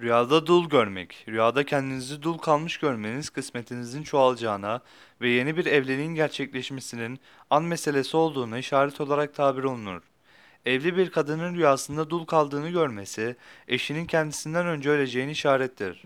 Rüyada dul görmek. Rüyada kendinizi dul kalmış görmeniz kısmetinizin çoğalacağına ve yeni bir evliliğin gerçekleşmesinin an meselesi olduğuna işaret olarak tabir olunur. Evli bir kadının rüyasında dul kaldığını görmesi, eşinin kendisinden önce öleceğini işarettir.